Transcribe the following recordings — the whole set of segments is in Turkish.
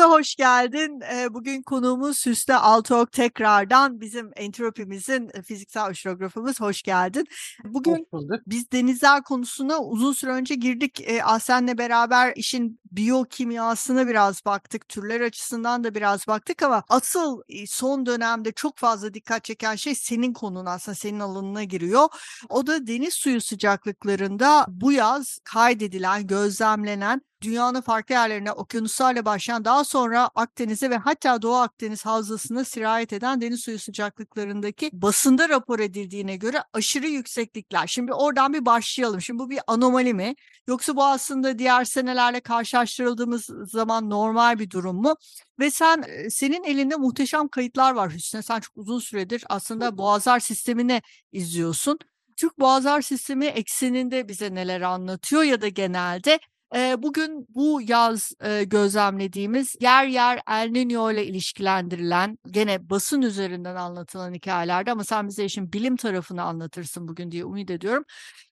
Hüsnü hoş geldin. Bugün konuğumuz Hüsnü Altok tekrardan bizim entropimizin fiziksel oşirografımız. Hoş geldin. Bugün Hoş biz denizler konusuna uzun süre önce girdik. Ahsen'le beraber işin biyokimyasına biraz baktık. Türler açısından da biraz baktık ama asıl e, son dönemde çok fazla dikkat çeken şey senin konun aslında senin alanına giriyor. O da deniz suyu sıcaklıklarında bu yaz kaydedilen, gözlemlenen dünyanın farklı yerlerine okyanuslarla başlayan daha sonra Akdeniz'e ve hatta Doğu Akdeniz havzasına sirayet eden deniz suyu sıcaklıklarındaki basında rapor edildiğine göre aşırı yükseklikler. Şimdi oradan bir başlayalım. Şimdi bu bir anomali mi? Yoksa bu aslında diğer senelerle karşılaştırıldığımız zaman normal bir durum mu? Ve sen e, senin elinde muhteşem kayıtlar var Hüsnü. Sen çok uzun süredir aslında Boğazlar sistemini izliyorsun. Türk Boğazlar Sistemi ekseninde bize neler anlatıyor ya da genelde bugün bu yaz, gözlemlediğimiz yer yer El Niño ile ilişkilendirilen, gene basın üzerinden anlatılan hikâyelerde ama sen bize işin bilim tarafını anlatırsın bugün diye umut ediyorum.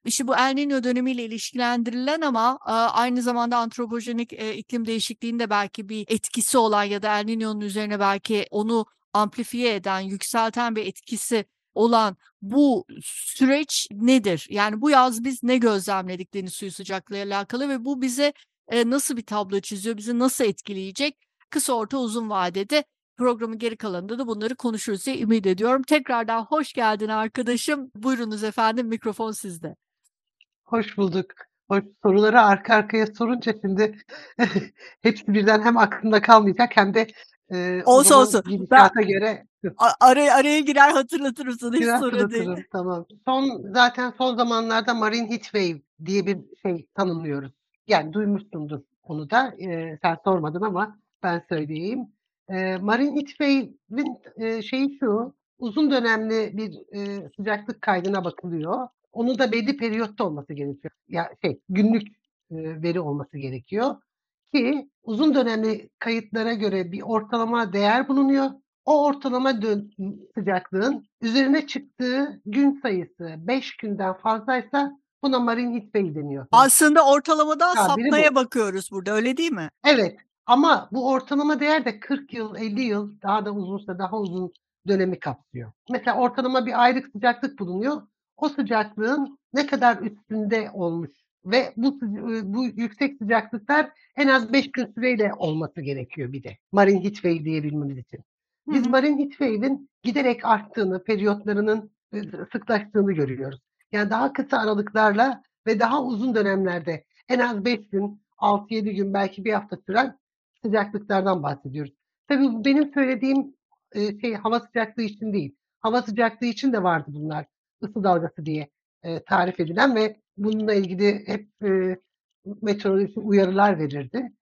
İşte bu El Niño dönemiyle ilişkilendirilen ama, aynı zamanda antropojenik, iklim değişikliğinde belki bir etkisi olan ya da El Niño'nun üzerine belki onu amplifiye eden, yükselten bir etkisi olan bu süreç nedir? Yani bu yaz biz ne gözlemledik deniz suyu sıcaklığıyla alakalı ve bu bize, eee, nasıl bir tablo çiziyor, bizi nasıl etkileyecek? Kısa, orta, uzun vadede programın geri kalanında da bunları konuşuruz diye ümit ediyorum. Tekrardan hoş geldin arkadaşım. Buyurunuz efendim, mikrofon sizde. Hoş bulduk. Hoş soruları arka arkaya sorunca şimdi hepsi birden hem aklımda kalmayacak hem de, eee, o Olsun. Ben göre araya araya girer hatırlatırım sana, hiç sorun değil. tamam. Son zaten son zamanlarda marine heat wave diye bir şey tanımlıyoruz. Yani duymuşsundur onu da. Eee, sen sormadın ama ben söyleyeyim. Eee, marine heat wave'in, eee, şeyi şu, uzun dönemli bir, eee, sıcaklık kaydına bakılıyor. Onu da belli periyotta olması gerekiyor. Ya, şey, günlük, eee, veri olması gerekiyor ki uzun dönemli kayıtlara göre bir ortalama değer bulunuyor. O ortalama dön sıcaklığın üzerine çıktığı gün sayısı 5 günden fazlaysa buna marine heat wave deniyor. Aslında ortalamadan Tabiri sapmaya bu. bakıyoruz burada, öyle değil mi? Evet ama bu ortalama değer de 40 yıl, 50 yıl, daha da uzunsa daha uzun dönemi kapsıyor. Mesela ortalama bir aylık sıcaklık bulunuyor. O sıcaklığın ne kadar üstünde olmuş ve bu eee, bu yüksek sıcaklıklar en az 5 gün süreyle olması gerekiyor bir de marine heat wave diyebilmemiz için. Biz hı. marine heat wave'in giderek arttığını, periyotlarının, eee, sıklaştığını görüyoruz. Yani daha kısa aralıklarla ve daha uzun dönemlerde en az 5 gün, 6-7 gün, belki 1 hafta süren sıcaklıklardan bahsediyoruz. Tabii benim söylediğim, eee, şey hava sıcaklığı için değil. Hava sıcaklığı için de vardı bunlar. Isı dalgası diye, tarif edilen ve bununla ilgili hep, eee, meteoroloji uyarılar verirdi.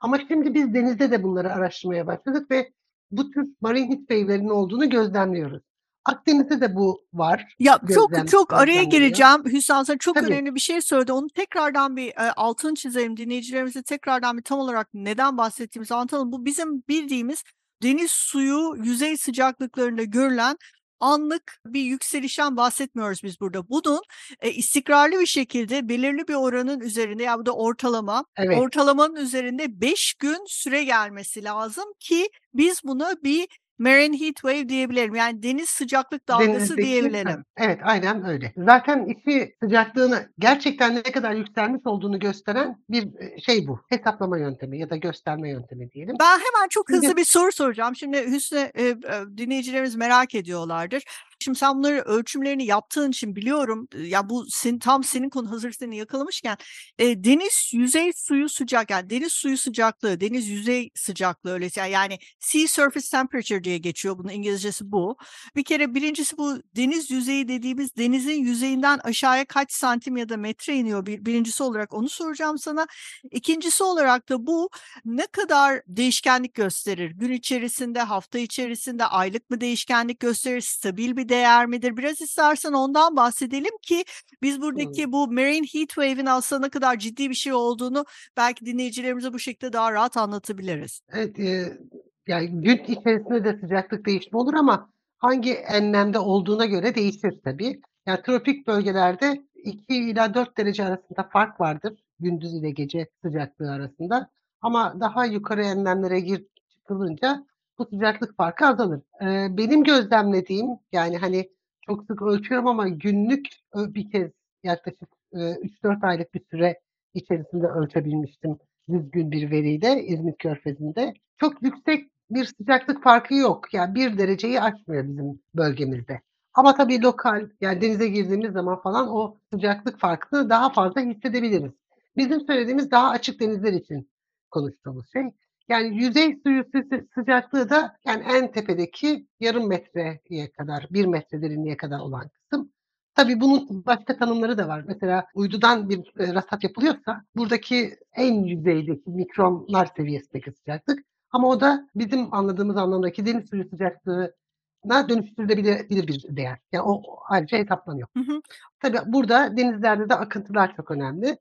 Ama şimdi biz denizde de bunları araştırmaya başladık ve bu tür marine heat wave'lerin olduğunu gözlemliyoruz. Akdeniz'de de bu var. Ya, çok Gözlem çok araya gözlemleniyor. gireceğim. Hüsam sen çok Tabii. önemli bir şey söyledi. Onu tekrardan bir, eee, altını çizelim. Dinleyicilerimize tekrardan bir tam olarak neden bahsettiğimizi anlatalım. Bu bizim bildiğimiz deniz suyu yüzey sıcaklıklarında görülen anlık bir yükselişten bahsetmiyoruz biz burada. Bunun, eee, istikrarlı bir şekilde belirli bir oranın üzerinde, ya bu da ortalama, Evet. ortalamanın üzerinde 5 gün süre gelmesi lazım ki biz buna bir marine heat wave diyebilelim. Yani deniz sıcaklık dalgası Denizdeki Heh, diyebilelim. evet, aynen öyle. Zaten iki sıcaklığını gerçekten ne kadar yükselmiş olduğunu gösteren bir, eee, şey bu. Hesaplama yöntemi ya da gösterme yöntemi diyelim. Ben hemen çok Şimdi hızlı bir soru soracağım. Şimdi Hüsnü, eee, eee, dinleyicilerimiz merak ediyorlardır. Şimdi sen bunları ölçümlerini yaptığın için biliyorum. Ya bu senin tam senin konu hazır seni yakalamışken e, deniz yüzey suyu sıcak yani deniz suyu sıcaklığı, deniz yüzey sıcaklığı öyle yani sea surface temperature diye geçiyor. Bunun İngilizcesi bu. Bir kere birincisi bu deniz yüzeyi dediğimiz denizin yüzeyinden aşağıya kaç santim ya da metre iniyor. Bir, birincisi olarak onu soracağım sana. İkincisi olarak da bu ne kadar değişkenlik gösterir? Gün içerisinde, hafta içerisinde aylık mı değişkenlik gösterir? Stabil bir değer midir? Biraz istersen ondan bahsedelim ki biz buradaki Hıı. bu marine heat wave'in aslında ne kadar ciddi bir şey olduğunu belki dinleyicilerimize bu şekilde daha rahat anlatabiliriz. Evet, eee, yani gün içerisinde de sıcaklık değişimi olur ama hangi enlemde olduğuna göre değişir tabii. Yani tropik bölgelerde 2 ila 4 derece arasında fark vardır gündüz ile gece sıcaklığı arasında. Ama daha yukarı enlemlere gir çıkılınca bu sıcaklık farkı azalır. Eee, benim gözlemlediğim yani hani çok sık ölçüyorum ama günlük bir kez yaklaşık, eee, 3-4 aylık bir süre içerisinde ölçebilmiştim düzgün bir veriyle İzmit Körfezi'nde. Çok yüksek bir sıcaklık farkı yok. Yani 1 dereceyi aşmıyor bizim bölgemizde. Ama tabii lokal yani denize girdiğimiz zaman falan o sıcaklık farkını daha fazla hissedebiliriz. Bizim söylediğimiz daha açık denizler için konuştuğumuz şey. Yani yüzey suyu sı sıcaklığı da yani en tepedeki yarım metreye kadar, 1 metre derinliğe kadar olan kısım. Tabii bunun başka tanımları da var. Mesela uydudan bir, eee, rasat yapılıyorsa buradaki en yüzeydeki mikronlar seviyesindeki sıcaklık ama o da bizim anladığımız anlamdaki deniz suyu sıcaklığına dönüştürülebilir bilir bir değer. Yani o ayrıca hesaplanıyor. Hı hı. Tabii burada denizlerde de akıntılar çok önemli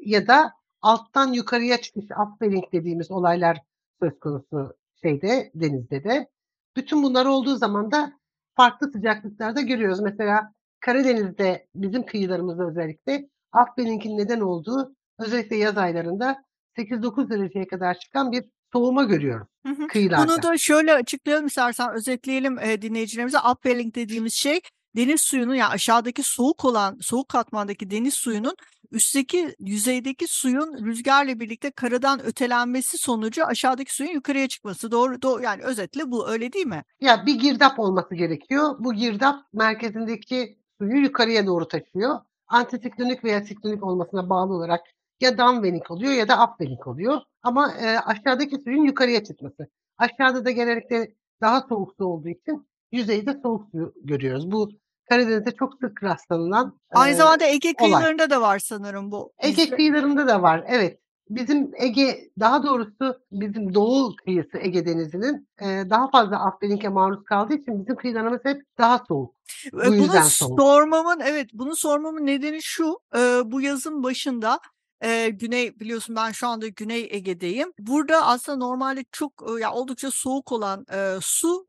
ya da alttan yukarıya çıkış upwelling dediğimiz olaylar söz konusu şeyde, denizde de. Bütün bunlar olduğu zaman da farklı sıcaklıklarda görüyoruz. Mesela Karadeniz'de bizim kıyılarımızda özellikle upwelling'in neden olduğu özellikle yaz aylarında 8-9 dereceye kadar çıkan bir soğuma görüyoruz Hı hı. Bunu kıyılarda. da şöyle açıklayalım istersen özetleyelim, eee, dinleyicilerimize. Upwelling dediğimiz şey deniz suyunun yani aşağıdaki soğuk olan soğuk katmandaki deniz suyunun üstteki yüzeydeki suyun rüzgarla birlikte karadan ötelenmesi sonucu aşağıdaki suyun yukarıya çıkması. Doğru do yani özetle bu, öyle değil mi? Ya bir girdap olması gerekiyor. Bu girdap merkezindeki suyu yukarıya doğru taşıyor. Antisiklonik veya siklonik olmasına bağlı olarak ya downwelling oluyor ya da upwelling oluyor. Ama, eee, aşağıdaki suyun yukarıya çıkması. Aşağıda da genellikle daha soğuk su olduğu için yüzeyde soğuk suyu görüyoruz. Bu Karadeniz'de çok sık rastlanılan, Aynı eee, zamanda Ege olay. kıyılarında da var sanırım bu. Ege kıyılarında da var, evet. Bizim Ege, daha doğrusu bizim doğu kıyısı Ege Denizi'nin, eee, daha fazla upwelling'e maruz kaldığı için bizim kıyılarımız hep daha soğuk. Bu bunu yüzden soğuk. sormamın evet, bunu sormamın nedeni şu: Eee, bu yazın başında, eee, güney biliyorsun ben şu anda Güney Ege'deyim. Burada aslında normalde çok, ya oldukça soğuk olan, eee, su,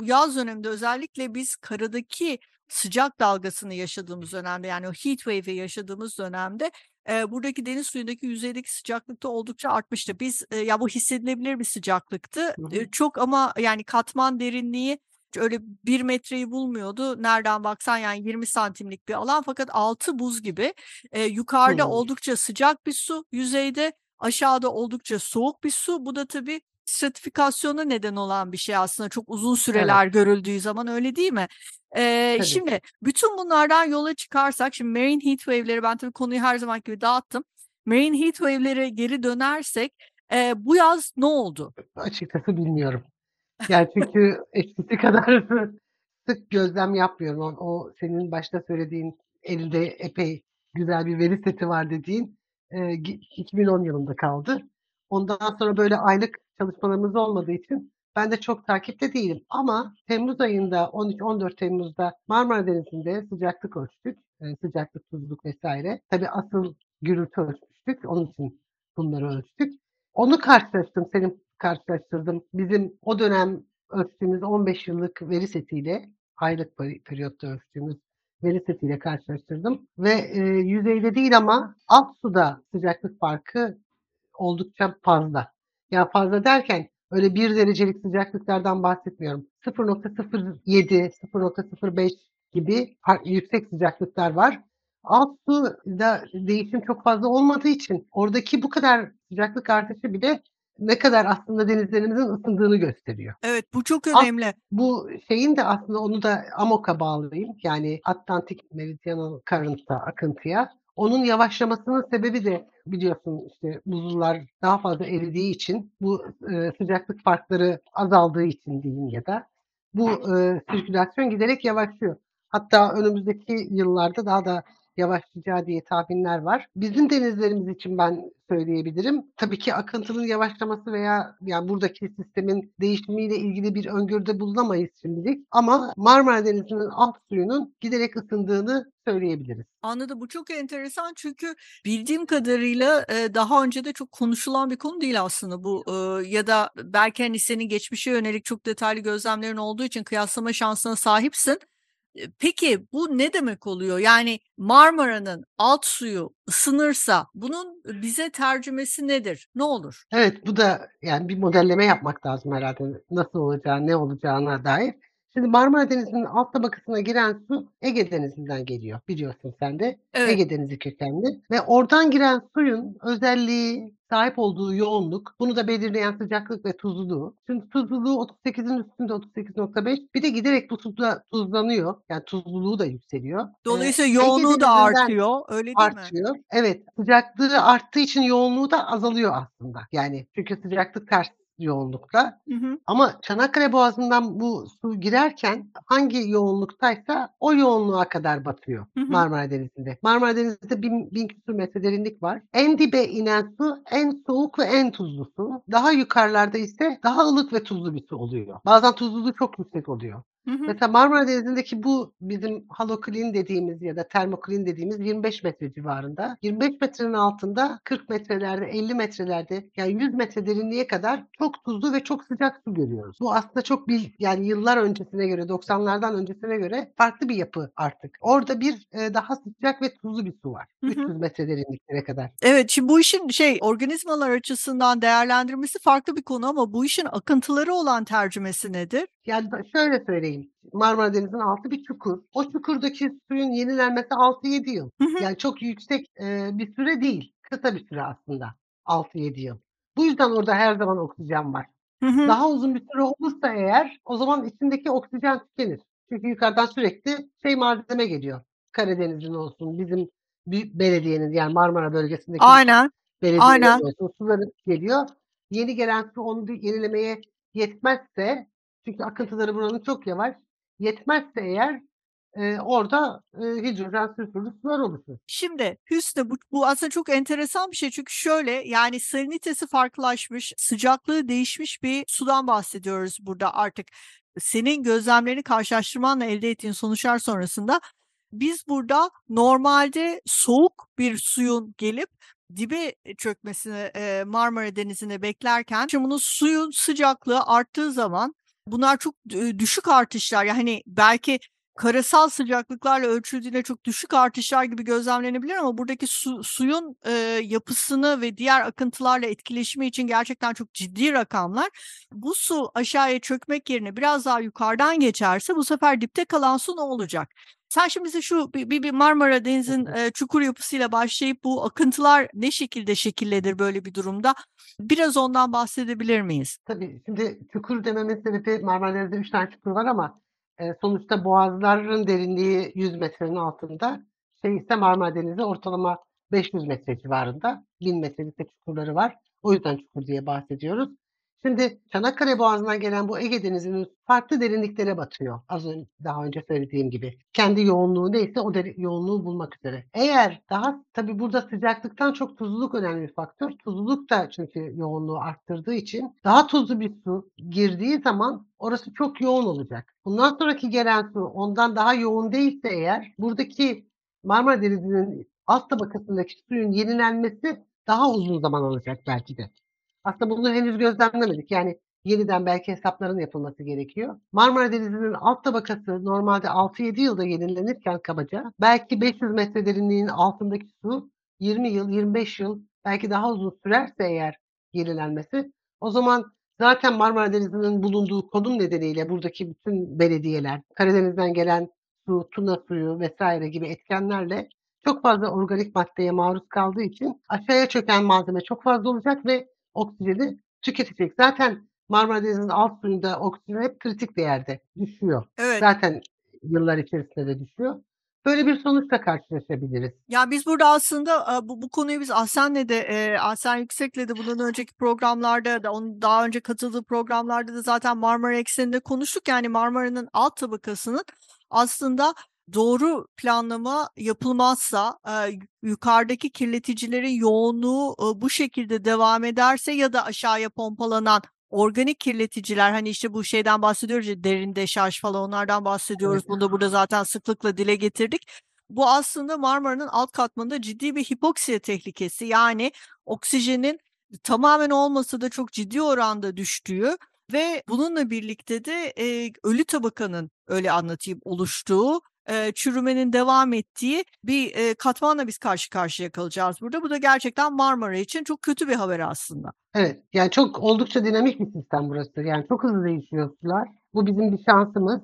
bu yaz döneminde özellikle biz karadaki sıcak dalgasını yaşadığımız dönemde yani o heat wave'i yaşadığımız dönemde, eee, buradaki deniz suyundaki yüzeydeki sıcaklık da oldukça artmıştı. Biz, eee, ya bu hissedilebilir bir sıcaklıktı. Hı hı. Eee, çok ama yani katman derinliği öyle 1 metreyi bulmuyordu. Nereden baksan yani 20 santimlik bir alan fakat altı buz gibi. Eee, yukarıda Hımm. oldukça sıcak bir su yüzeyde, aşağıda oldukça soğuk bir su. Bu da tabii stratifikasyona neden olan bir şey aslında çok uzun Evet. süreler görüldüğü zaman, öyle değil mi? Tabii. şimdi bütün bunlardan yola çıkarsak şimdi marine heat wave'leri ben tabii konuyu her zamanki gibi dağıttım. Marine heat wave'lere geri dönersek, eee, bu yaz ne oldu? Açıkçası bilmiyorum. Yani çünkü eskisi kadar sık gözlem yapmıyorum. O o senin başta söylediğin elinde epey güzel bir veri seti var dediğin, gi 2010 yılında kaldı. Ondan sonra böyle aylık çalışmalarımız olmadığı için ben de çok takipte değilim. Ama temmuz ayında 13-14 Temmuz'da Marmara Denizi'nde sıcaklık ölçtük. Eee, sıcaklık, tuzluk vs. Tabii asıl gürültü ölçmüştük. Onun için bunları ölçtük. Onu karşılaştırdım, senin karşılaştırdığın bizim o dönem ölçtüğümüz 15 yıllık veri setiyle, aylık peri periyotta ölçtüğümüz veri setiyle karşılaştırdım ve, eee, yüzeyde değil ama alt suda sıcaklık farkı oldukça fazla. Ya fazla derken öyle 1 derecelik sıcaklıklardan bahsetmiyorum. 0.07, 0.05 gibi yüksek sıcaklıklar var. Alt suda değişim çok fazla olmadığı için oradaki bu kadar sıcaklık artışı bile, ne kadar aslında denizlerimizin ısındığını gösteriyor. Evet bu çok As önemli. bu şeyin de aslında onu da AMOC'a bağlayayım. Yani Atlantic Meridional Current'a, akıntıya. Onun yavaşlamasının sebebi de biliyorsun işte buzullar daha fazla eridiği için bu e, sıcaklık farkları azaldığı için diyeyim ya da bu e, sirkülasyon giderek yavaşlıyor. Hatta önümüzdeki yıllarda daha da yavaşlayacağı diye tahminler var. Bizim denizlerimiz için ben söyleyebilirim. Tabii ki akıntının yavaşlaması veya yani buradaki sistemin değişimiyle ilgili bir öngörüde bulunamayız şimdilik. Ama Marmara Denizi'nin alt suyunun giderek ısındığını söyleyebiliriz. Anladım. Bu çok enteresan çünkü bildiğim kadarıyla daha önce de çok konuşulan bir konu değil aslında bu ya da belki hani senin geçmişe yönelik çok detaylı gözlemlerin olduğu için kıyaslama şansına sahipsin. Peki bu ne demek oluyor? Yani Marmara'nın alt suyu ısınırsa bunun bize tercümesi nedir? Ne olur? Evet bu da yani bir modelleme yapmak lazım herhalde nasıl olacağı, ne olacağına dair. Şimdi Marmara Denizi'nin alt tabakasına giren su Ege Denizi'nden geliyor biliyorsun sen de. Evet. Ege Denizi kökenli ve oradan giren suyun özelliği, sahip olduğu yoğunluk, bunu da belirleyen sıcaklık ve tuzluluğu. Şimdi tuzluluğu 38'in üstünde 38.5. Bir de giderek bu tuzla tuzlanıyor. Yani tuzluluğu da yükseliyor. Ee, Dolayısıyla Ege yoğunluğu da artıyor. Öyle değil mi? artıyor. Evet, sıcaklığı arttığı için yoğunluğu da azalıyor aslında. Yani çünkü sıcaklık ters yoğunlukta. Hı hı. Ama Çanakkale Boğazı'ndan bu su girerken hangi yoğunluktaysa o yoğunluğa kadar batıyor Hı hı. Marmara Denizi'nde. Marmara Denizi'nde bin, bin küsur metre derinlik var. En dibe inen su en soğuk ve en tuzlu su. Daha yukarılarda ise daha ılık ve tuzlu bir su oluyor. Bazen tuzluluğu çok yüksek oluyor. Hı hı. Mesela Marmara Denizi'ndeki bu bizim haloklin dediğimiz ya da termoklin dediğimiz 25 metre civarında. 25 metrenin altında 40 metrelerde 50 metrelerde yani 100 metre derinliğe kadar çok tuzlu ve çok sıcak su görüyoruz. Bu aslında çok bir yani yıllar öncesine göre 90'lardan öncesine göre farklı bir yapı artık. Orada bir e, daha sıcak ve tuzlu bir su var. Hı hı. 300 metre derinliklere kadar. Evet, şimdi bu işin şey organizmalar açısından değerlendirmesi farklı bir konu ama bu işin akıntıları olan tercümesi nedir? Yani şöyle söyleyeyim. Marmara Denizi'nin altı bir çukur. O çukurdaki suyun yenilenmesi 6-7 yıl. Hı hı. Yani çok yüksek e, bir süre değil. Kısa bir süre aslında. 6-7 yıl. Bu yüzden orada her zaman oksijen var. Hı hı. Daha uzun bir süre olursa eğer o zaman içindeki oksijen tükenir. Çünkü yukarıdan sürekli şey malzeme geliyor. Karadeniz'in olsun, bizim büyük belediyenin yani Marmara bölgesindeki Aynen. belediyelerin Aynen. olsun suları geliyor. Yeni gelen su onu yenilemeye yetmezse çünkü akıntıları buranın çok yavaş. Yetmezse eğer e, orada e, hidrojen sülfürlü sular oluşur. Şimdi Hüsnü bu, bu aslında çok enteresan bir şey çünkü şöyle yani salinitesi farklılaşmış, sıcaklığı değişmiş bir sudan bahsediyoruz burada artık. Senin gözlemlerini karşılaştırmanla elde ettiğin sonuçlar sonrasında biz burada normalde soğuk bir suyun gelip dibe çökmesini Marmara Denizi'ne beklerken şimdi bunun suyun sıcaklığı arttığı zaman bunlar çok düşük artışlar. Yani belki karasal sıcaklıklarla ölçüldüğünde çok düşük artışlar gibi gözlemlenebilir ama buradaki su, suyun e, yapısını ve diğer akıntılarla etkileşimi için gerçekten çok ciddi rakamlar. Bu su aşağıya çökmek yerine biraz daha yukarıdan geçerse bu sefer dipte kalan su ne olacak? Sen şimdi bize şu bir, bir, Marmara Denizi'nin e, çukur yapısıyla başlayıp bu akıntılar ne şekilde şekillenir böyle bir durumda? Biraz ondan bahsedebilir miyiz? Tabii şimdi çukur dememin sebebi Marmara Denizi'nde 3 tane çukur var ama sonuçta boğazların derinliği 100 metrenin altında. Şey ise Marmara Denizi ortalama 500 metre civarında. 1000 metrelik de çukurları var. O yüzden çukur diye bahsediyoruz. Şimdi Çanakkale Boğazı'ndan gelen bu Ege Denizi'nin farklı derinliklere batıyor. Az önce daha önce söylediğim gibi. Kendi yoğunluğu neyse o deri- yoğunluğu bulmak üzere. Eğer daha tabii burada sıcaklıktan çok tuzluluk önemli bir faktör. Tuzluluk da çünkü yoğunluğu arttırdığı için daha tuzlu bir su girdiği zaman orası çok yoğun olacak. Bundan sonraki gelen su ondan daha yoğun değilse eğer buradaki Marmara Denizi'nin alt tabakasındaki suyun yenilenmesi daha uzun zaman alacak belki de. Aslında bunu henüz gözlemlemedik. Yani yeniden belki hesapların yapılması gerekiyor. Marmara Denizi'nin alt tabakası normalde 6-7 yılda yenilenirken kabaca belki 500 metre derinliğinin altındaki su 20 yıl, 25 yıl belki daha uzun sürerse eğer yenilenmesi o zaman zaten Marmara Denizi'nin bulunduğu konum nedeniyle buradaki bütün belediyeler, Karadeniz'den gelen su, tuna suyu vesaire gibi etkenlerle çok fazla organik maddeye maruz kaldığı için aşağıya çöken malzeme çok fazla olacak ve oksijeni tüketecek. Zaten Marmara Denizi'nin alt suyunda oksijen hep kritik değerde düşüyor. Evet. Zaten yıllar içerisinde de düşüyor. Böyle bir sonuçla karşılaşabiliriz. Ya biz burada aslında e, bu, bu konuyu biz Ahsen'le de e, Ahsen Yüksek'le de bundan önceki programlarda da onun daha önce katıldığı programlarda da zaten Marmara ekseninde konuştuk. Yani Marmara'nın alt tabakasının aslında doğru planlama yapılmazsa e, yukarıdaki kirleticilerin yoğunluğu e, bu şekilde devam ederse ya da aşağıya pompalanan organik kirleticiler hani işte bu şeyden bahsediyoruz ya derin deşarj falan onlardan bahsediyoruz. Evet. Bunu da burada zaten sıklıkla dile getirdik. Bu aslında Marmara'nın alt katmanında ciddi bir hipoksiya tehlikesi yani oksijenin tamamen olmasa da çok ciddi oranda düştüğü ve bununla birlikte de e, ölü tabakanın öyle anlatayım oluştuğu e, çürümenin devam ettiği bir e, katmanla biz karşı karşıya kalacağız burada. Bu da gerçekten Marmara için çok kötü bir haber aslında. Evet, yani çok oldukça dinamik bir sistem burası. Yani çok hızlı değişiyor sular. Bu bizim bir şansımız.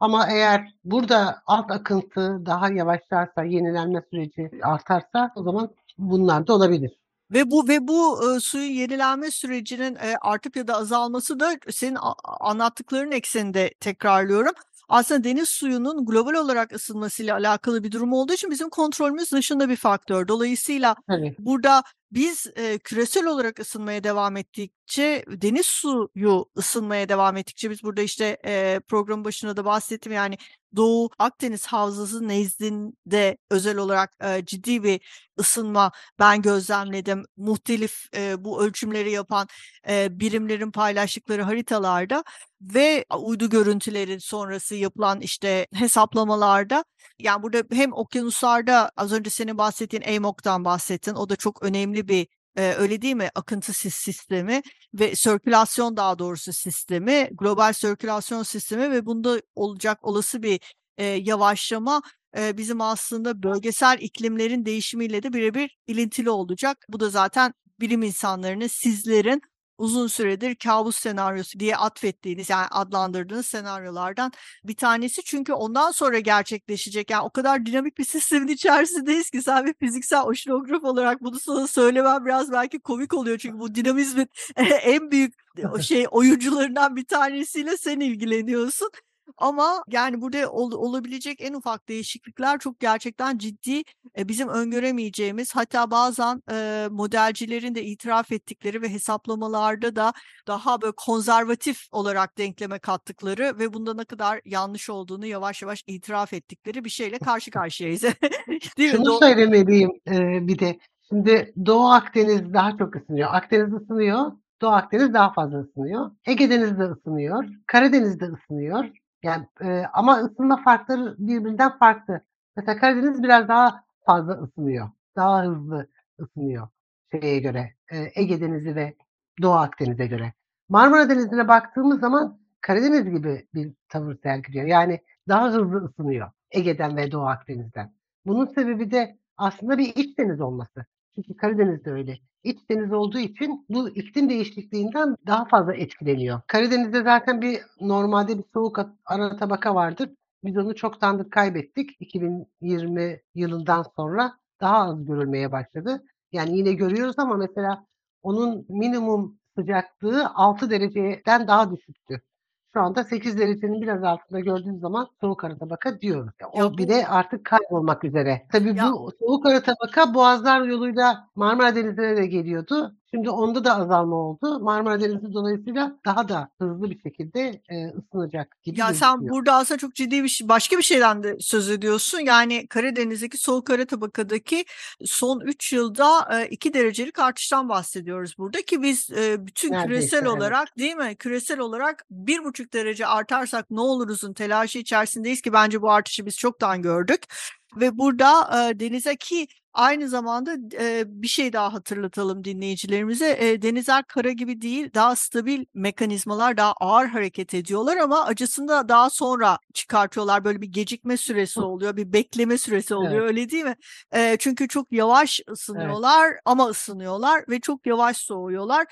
Ama eğer burada alt akıntı daha yavaşlarsa, yenilenme süreci artarsa o zaman bunlar da olabilir. Ve bu ve bu e, suyun yenilenme sürecinin e, artıp ya da azalması da senin a- anlattıkların ekseninde tekrarlıyorum. Aslında deniz suyunun global olarak ısınmasıyla alakalı bir durum olduğu için bizim kontrolümüz dışında bir faktör. Dolayısıyla Tabii. burada biz e, küresel olarak ısınmaya devam ettikçe deniz suyu ısınmaya devam ettikçe biz burada işte e, programın başında da bahsettim yani Doğu Akdeniz Havzası nezdinde özel olarak e, ciddi bir ısınma ben gözlemledim. Muhtelif e, bu ölçümleri yapan e, birimlerin paylaştıkları haritalarda ve uydu görüntüleri sonrası yapılan işte hesaplamalarda yani burada hem okyanuslarda az önce senin bahsettiğin AMOC'tan bahsettin. O da çok önemli bir e, öyle değil mi? Akıntı sis- sistemi ve sirkülasyon daha doğrusu sistemi, global sirkülasyon sistemi ve bunda olacak olası bir e, yavaşlama e, bizim aslında bölgesel iklimlerin değişimiyle de birebir ilintili olacak. Bu da zaten bilim insanlarının, sizlerin uzun süredir kabus senaryosu diye atfettiğiniz yani adlandırdığınız senaryolardan bir tanesi. Çünkü ondan sonra gerçekleşecek. Yani o kadar dinamik bir sistemin içerisindeyiz ki sen bir fiziksel oşinograf olarak bunu sana söylemem biraz belki komik oluyor. Çünkü bu dinamizmin en büyük o şey oyuncularından bir tanesiyle sen ilgileniyorsun. Ama yani burada ol- olabilecek en ufak değişiklikler çok gerçekten ciddi e, bizim öngöremeyeceğimiz hatta bazen e, modelcilerin de itiraf ettikleri ve hesaplamalarda da daha böyle konservatif olarak denkleme kattıkları ve bunda ne kadar yanlış olduğunu yavaş yavaş itiraf ettikleri bir şeyle karşı karşıyayız. Değil mi? Şunu Do- söylemeliyim e, bir de. Şimdi Doğu Akdeniz daha çok ısınıyor. Akdeniz ısınıyor. Doğu Akdeniz daha fazla ısınıyor. Ege Denizi de ısınıyor. Karadeniz de ısınıyor. Yani e, ama ısınma farkları birbirinden farklı. Mesela Karadeniz biraz daha fazla ısınıyor. Daha hızlı ısınıyor şeye göre. e, Ege Denizi ve Doğu Akdeniz'e göre. Marmara Denizi'ne baktığımız zaman Karadeniz gibi bir tavır sergiliyor. Yani daha hızlı ısınıyor Ege'den ve Doğu Akdeniz'den. Bunun sebebi de aslında bir iç deniz olması. Çünkü Karadeniz de öyle. İç deniz olduğu için bu iklim değişikliğinden daha fazla etkileniyor. Karadeniz'de zaten bir normalde bir soğuk ara tabaka vardır. Biz onu çoktandır kaybettik. 2020 yılından sonra daha az görülmeye başladı. Yani yine görüyoruz ama mesela onun minimum sıcaklığı 6 dereceden daha düşüktü. Şu anda 8 derecenin biraz altında gördüğünüz zaman soğuk ara tabaka diyoruz. O Ya bir de artık kaybolmak üzere. Tabii Ya- bu soğuk ara tabaka Boğazlar yoluyla Marmara Denizi'ne de geliyordu. Şimdi onda da azalma oldu. Marmara Denizi dolayısıyla daha da hızlı bir şekilde e, ısınacak gibi Ya sen burada aslında çok ciddi bir şey, başka bir şeyden de söz ediyorsun. Yani Karadeniz'deki soğuk kara tabakadaki son 3 yılda 2 derecelik artıştan bahsediyoruz burada ki biz e, bütün Neredeyse, küresel evet. olarak değil mi? Küresel olarak bir buçuk derece artarsak ne oluruzun telaşı içerisindeyiz ki bence bu artışı biz çoktan gördük. Ve burada e, denize ki aynı zamanda e, bir şey daha hatırlatalım dinleyicilerimize. E, denizler kara gibi değil, daha stabil mekanizmalar, daha ağır hareket ediyorlar ama acısını daha sonra çıkartıyorlar. Böyle bir gecikme süresi oluyor, bir bekleme süresi oluyor Evet. öyle değil mi? E, çünkü çok yavaş ısınıyorlar ama ısınıyorlar ve çok yavaş soğuyorlar.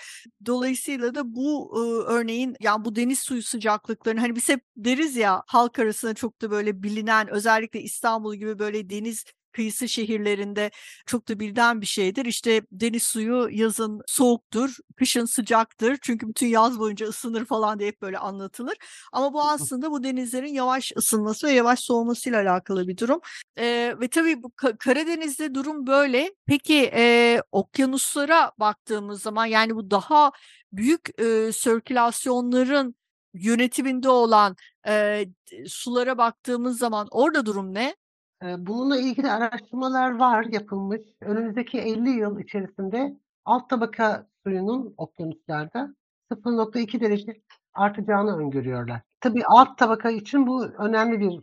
Dolayısıyla da bu e, örneğin yani bu deniz suyu sıcaklıklarını hani biz hep deriz ya halk arasında çok da böyle bilinen özellikle İstanbul gibi böyle deniz kıyısı şehirlerinde çok da bilinen bir şeydir. İşte deniz suyu yazın soğuktur, kışın sıcaktır. Çünkü bütün yaz boyunca ısınır falan diye hep böyle anlatılır. Ama bu aslında bu denizlerin yavaş ısınması ve yavaş soğumasıyla alakalı bir durum. Eee, ve tabii bu Ka Karadeniz'de durum böyle. Peki, eee, okyanuslara baktığımız zaman yani bu daha büyük, eee, sirkülasyonların yönetiminde olan, d sulara baktığımız zaman orada durum ne? Bununla ilgili araştırmalar var, yapılmış. Önümüzdeki 50 yıl içerisinde alt tabaka suyunun okyanuslarda 0.2 derece artacağını öngörüyorlar. Tabii alt tabaka için bu önemli bir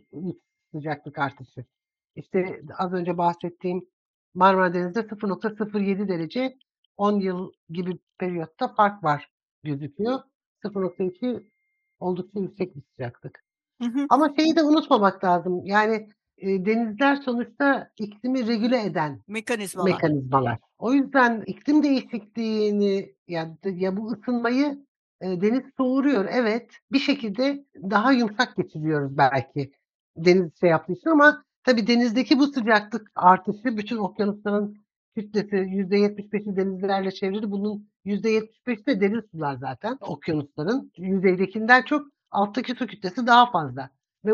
sıcaklık artışı. İşte az önce bahsettiğim Marmara Denizi'nde 0.07 derece 10 yıl gibi periyotta fark var gözüküyor. 0.2 oldukça yüksek bir sıcaklık. Hı hı. Ama şeyi de unutmamak lazım. Yani, eee, denizler sonuçta iklimi regüle eden Mekanizmalar. mekanizmalar. O yüzden iklim değişikliğini ya ya bu ısınmayı, eee, deniz soğuruyor evet. Bir şekilde daha yumuşak geçiriyoruz belki deniz şey yaptığı için ama tabii denizdeki bu sıcaklık artışı bütün okyanusların kütlesi %75'i denizlerle çevrili. Bunun %75'i de derin sular zaten okyanusların. Yüzeydekinden çok alttaki su kütlesi daha fazla ve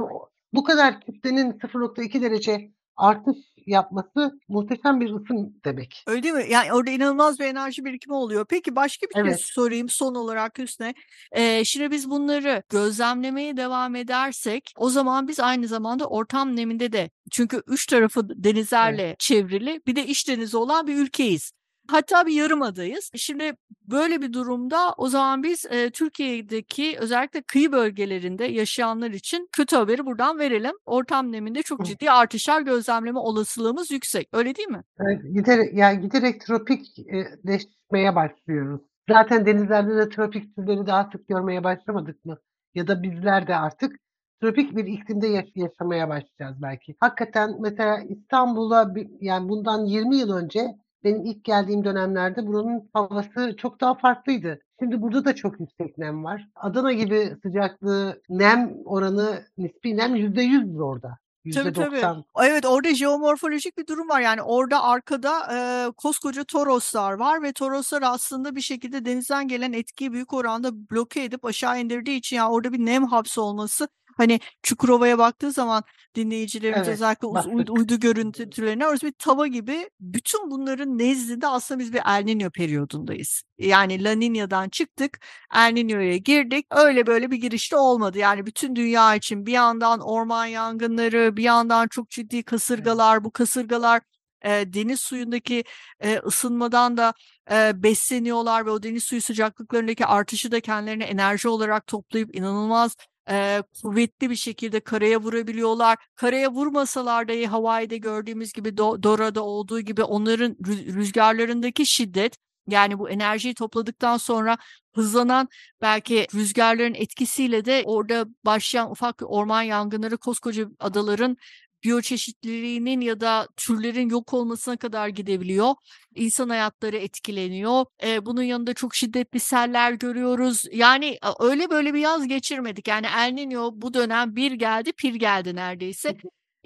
bu kadar kütlenin 0.2 derece artış yapması muhteşem bir ısım demek. Öyle değil mi? Yani orada inanılmaz bir enerji birikimi oluyor. Peki başka bir şey Evet. sorayım son olarak Hüsnü'ye. Eee, şimdi biz bunları gözlemlemeye devam edersek o zaman biz aynı zamanda ortam neminde de çünkü 3 tarafı d Evet. denizlerle çevrili bir de iç denizi olan bir ülkeyiz. Hatta bir yarımadayız. Şimdi böyle bir durumda o zaman biz, eee, Türkiye'deki özellikle kıyı bölgelerinde yaşayanlar için kötü haberi buradan verelim. Ortam neminde çok ciddi artışlar gözlemleme olasılığımız yüksek. Öyle değil mi? Evet, giderek yani giderek tropik eee, leşmeye başlıyoruz. Zaten denizlerde de tropik türleri daha sık görmeye başlamadık mı? Ya da bizler de artık tropik bir iklimde yaş yaşamaya başlayacağız belki. Hakikaten mesela İstanbul'a yani bundan 20 yıl önce benim ilk geldiğim dönemlerde buranın havası çok daha farklıydı. Şimdi burada da çok yüksek nem var. Adana gibi sıcaklığı, nem oranı, nispi nem %100'dür orada. Tabii, tabii. %90. Evet, orada jeomorfolojik bir durum var. Yani orada arkada, eee, koskoca Toroslar var ve Toroslar aslında bir şekilde denizden gelen etkiyi büyük oranda bloke edip aşağı indirdiği için yani orada bir nem hapsolması hani Çukurova'ya baktığı zaman dinleyicilerimiz Evet, özellikle baktık. uydu görüntülerine orası bir tava gibi. Bütün bunların nezdinde aslında biz bir El Niño periyodundayız. Yani La Niña'dan çıktık, El Niño'ya girdik. Öyle böyle bir giriş de olmadı. Yani bütün dünya için bir yandan orman yangınları, bir yandan çok ciddi kasırgalar, bu kasırgalar, eee, deniz suyundaki, eee, ısınmadan da, eee, besleniyorlar ve o deniz suyu sıcaklıklarındaki artışı da kendilerine enerji olarak toplayıp inanılmaz, eee, kuvvetli bir şekilde karaya vurabiliyorlar. Karaya vurmasalar dahi Hawaii'de gördüğümüz gibi, Do Dora'da olduğu gibi onların rü rüzgarlarındaki şiddet, yani bu enerjiyi topladıktan sonra hızlanan belki rüzgarların etkisiyle de orada başlayan ufak orman yangınları koskoca adaların biyoçeşitliliğinin ya da türlerin yok olmasına kadar gidebiliyor. İnsan hayatları etkileniyor. Eee, bunun yanında çok şiddetli seller görüyoruz. Yani öyle böyle bir yaz geçirmedik. Yani El Niño bu dönem bir geldi, pir geldi neredeyse. hı.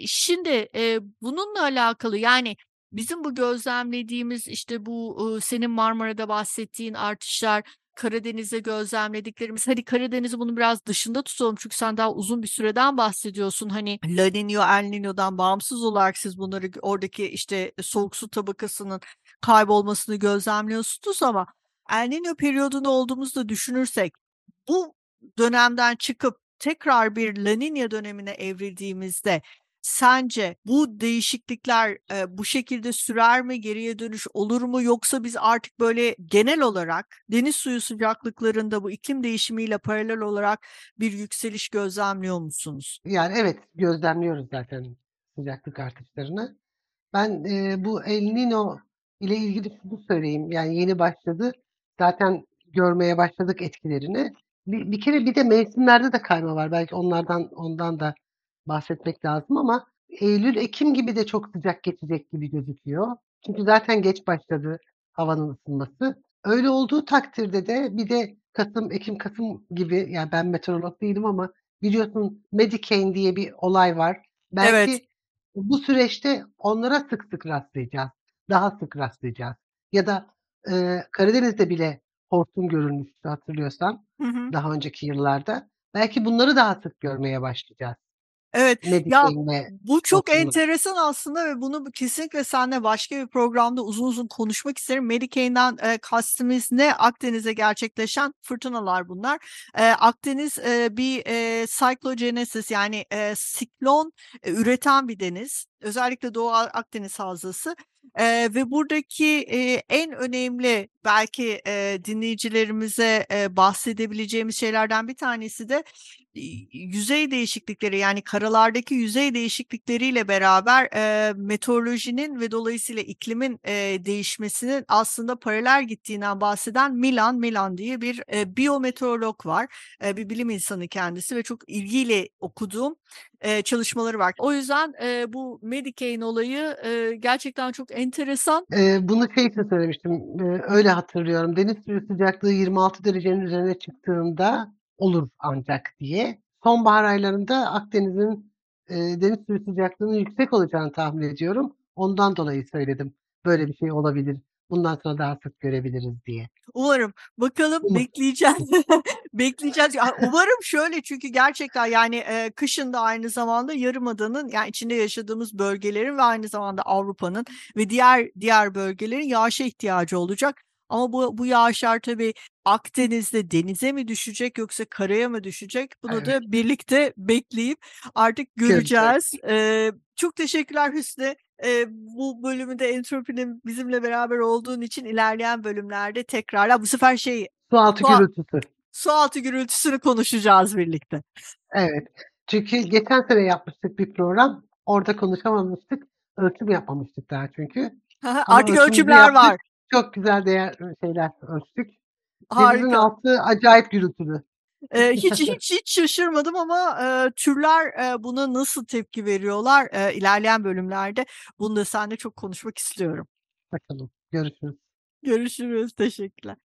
Şimdi, eee, bununla alakalı yani bizim bu gözlemlediğimiz işte bu, ııı, senin Marmara'da bahsettiğin artışlar, Karadeniz'de gözlemlediklerimiz, hadi Karadeniz'i bunun biraz dışında tutalım çünkü sen daha uzun bir süreden bahsediyorsun. Hani La Niño, El Niño'dan bağımsız olarak siz bunları oradaki işte soğuk su tabakasının kaybolmasını gözlemliyorsunuz ama El Niño periyodunda olduğumuzu da düşünürsek bu dönemden çıkıp tekrar bir La Niña dönemine evrildiğimizde sence bu değişiklikler, eee, bu şekilde sürer mi, geriye dönüş olur mu yoksa biz artık böyle genel olarak deniz suyu sıcaklıklarında bu iklim değişimiyle paralel olarak bir yükseliş gözlemliyor musunuz? Yani evet, gözlemliyoruz zaten sıcaklık artışlarını. Ben, eee, bu El Niño ile ilgili şunu söyleyeyim, yani yeni başladı. Zaten görmeye başladık etkilerini. Bir bir kere bir de mevsimlerde de kayma var. Belki onlardan ondan da bahsetmek lazım ama eylül, ekim gibi de çok sıcak geçecek gibi gözüküyor. Çünkü zaten geç başladı havanın ısınması. Öyle olduğu takdirde de bir de kasım, ekim, kasım gibi yani ben meteorolog değilim ama biliyorsun Medicane diye bir olay var. Evet. Belki Bu süreçte onlara sık sık rastlayacağız. Daha sık rastlayacağız. Ya da, eee, Karadeniz'de bile hortum görülmüştü hatırlıyorsan Hı hı. daha önceki yıllarda. Belki bunları daha sık görmeye başlayacağız. Evet. Ya, bu çok hortumları. enteresan aslında ve bunu kesinlikle seninle başka bir programda uzun uzun konuşmak isterim. Medicaid'den, eee, kastımız ne? Akdeniz'de gerçekleşen fırtınalar bunlar. Eee, Akdeniz, eee, bir, eee, cyclogenesis yani, eee, siklon, eee, üreten bir deniz. Özellikle Doğu Akdeniz havzası, eee, ve buradaki, eee, en önemli belki, eee, dinleyicilerimize, eee, bahsedebileceğimiz şeylerden bir tanesi de, iii, yüzey değişiklikleri yani karalardaki yüzey değişiklikleriyle beraber, eee, meteorolojinin ve dolayısıyla iklimin, eee, değişmesinin aslında paralel gittiğinden bahseden Milan Milan diye bir, eee, biyometeorolog var. Eee, bir bilim insanı kendisi ve çok ilgiyle okuduğum, eee, çalışmaları var. O yüzden, eee, bu Medicaid olayı, eee, gerçekten çok enteresan. Eee, bunu şey için söylemiştim, eee, öyle hatırlıyorum. Deniz suyu sıcaklığı 26 derecenin üzerine çıktığında olur ancak diye. Sonbahar aylarında Akdeniz'in, eee, deniz suyu sıcaklığının yüksek olacağını tahmin ediyorum. Ondan dolayı söyledim. Böyle bir şey olabilir. Bundan sonra daha sık görebiliriz diye. Umarım. Bakalım Umut. bekleyeceğiz. Bekleyeceğiz. Umarım şöyle çünkü gerçekten yani, eee, kışın da aynı zamanda yarımadanın yani içinde yaşadığımız bölgelerin ve aynı zamanda Avrupa'nın ve diğer diğer bölgelerin yağışa ihtiyacı olacak. Ama bu bu yağışlar tabii Akdeniz'de denize mi düşecek yoksa karaya mı düşecek? Bunu Evet. da birlikte bekleyip artık Göreceğiz. Eee, çok teşekkürler Hüsnü. Eee, bu bölümünde Entropi'nin bizimle beraber olduğun için ilerleyen bölümlerde tekrardan bu sefer şeyi Sualtı Sua gürültüsü. sualtı gürültüsünü konuşacağız birlikte. Evet. Çünkü geçen sene yapmıştık bir program. Orada konuşamamıştık. Ölçüm yapmamıştık daha çünkü. Artık ölçümler var. Çok güzel değer şeyler ölçtük. Denizin Harika. altı acayip gürültülü. Eee, hiç hiç hiç şaşırmadım ama, eee, türler, eee, buna nasıl tepki veriyorlar? Eee, ilerleyen bölümlerde bunu da seninle çok konuşmak istiyorum. Bakalım. Görüşürüz. Görüşürüz. Teşekkürler.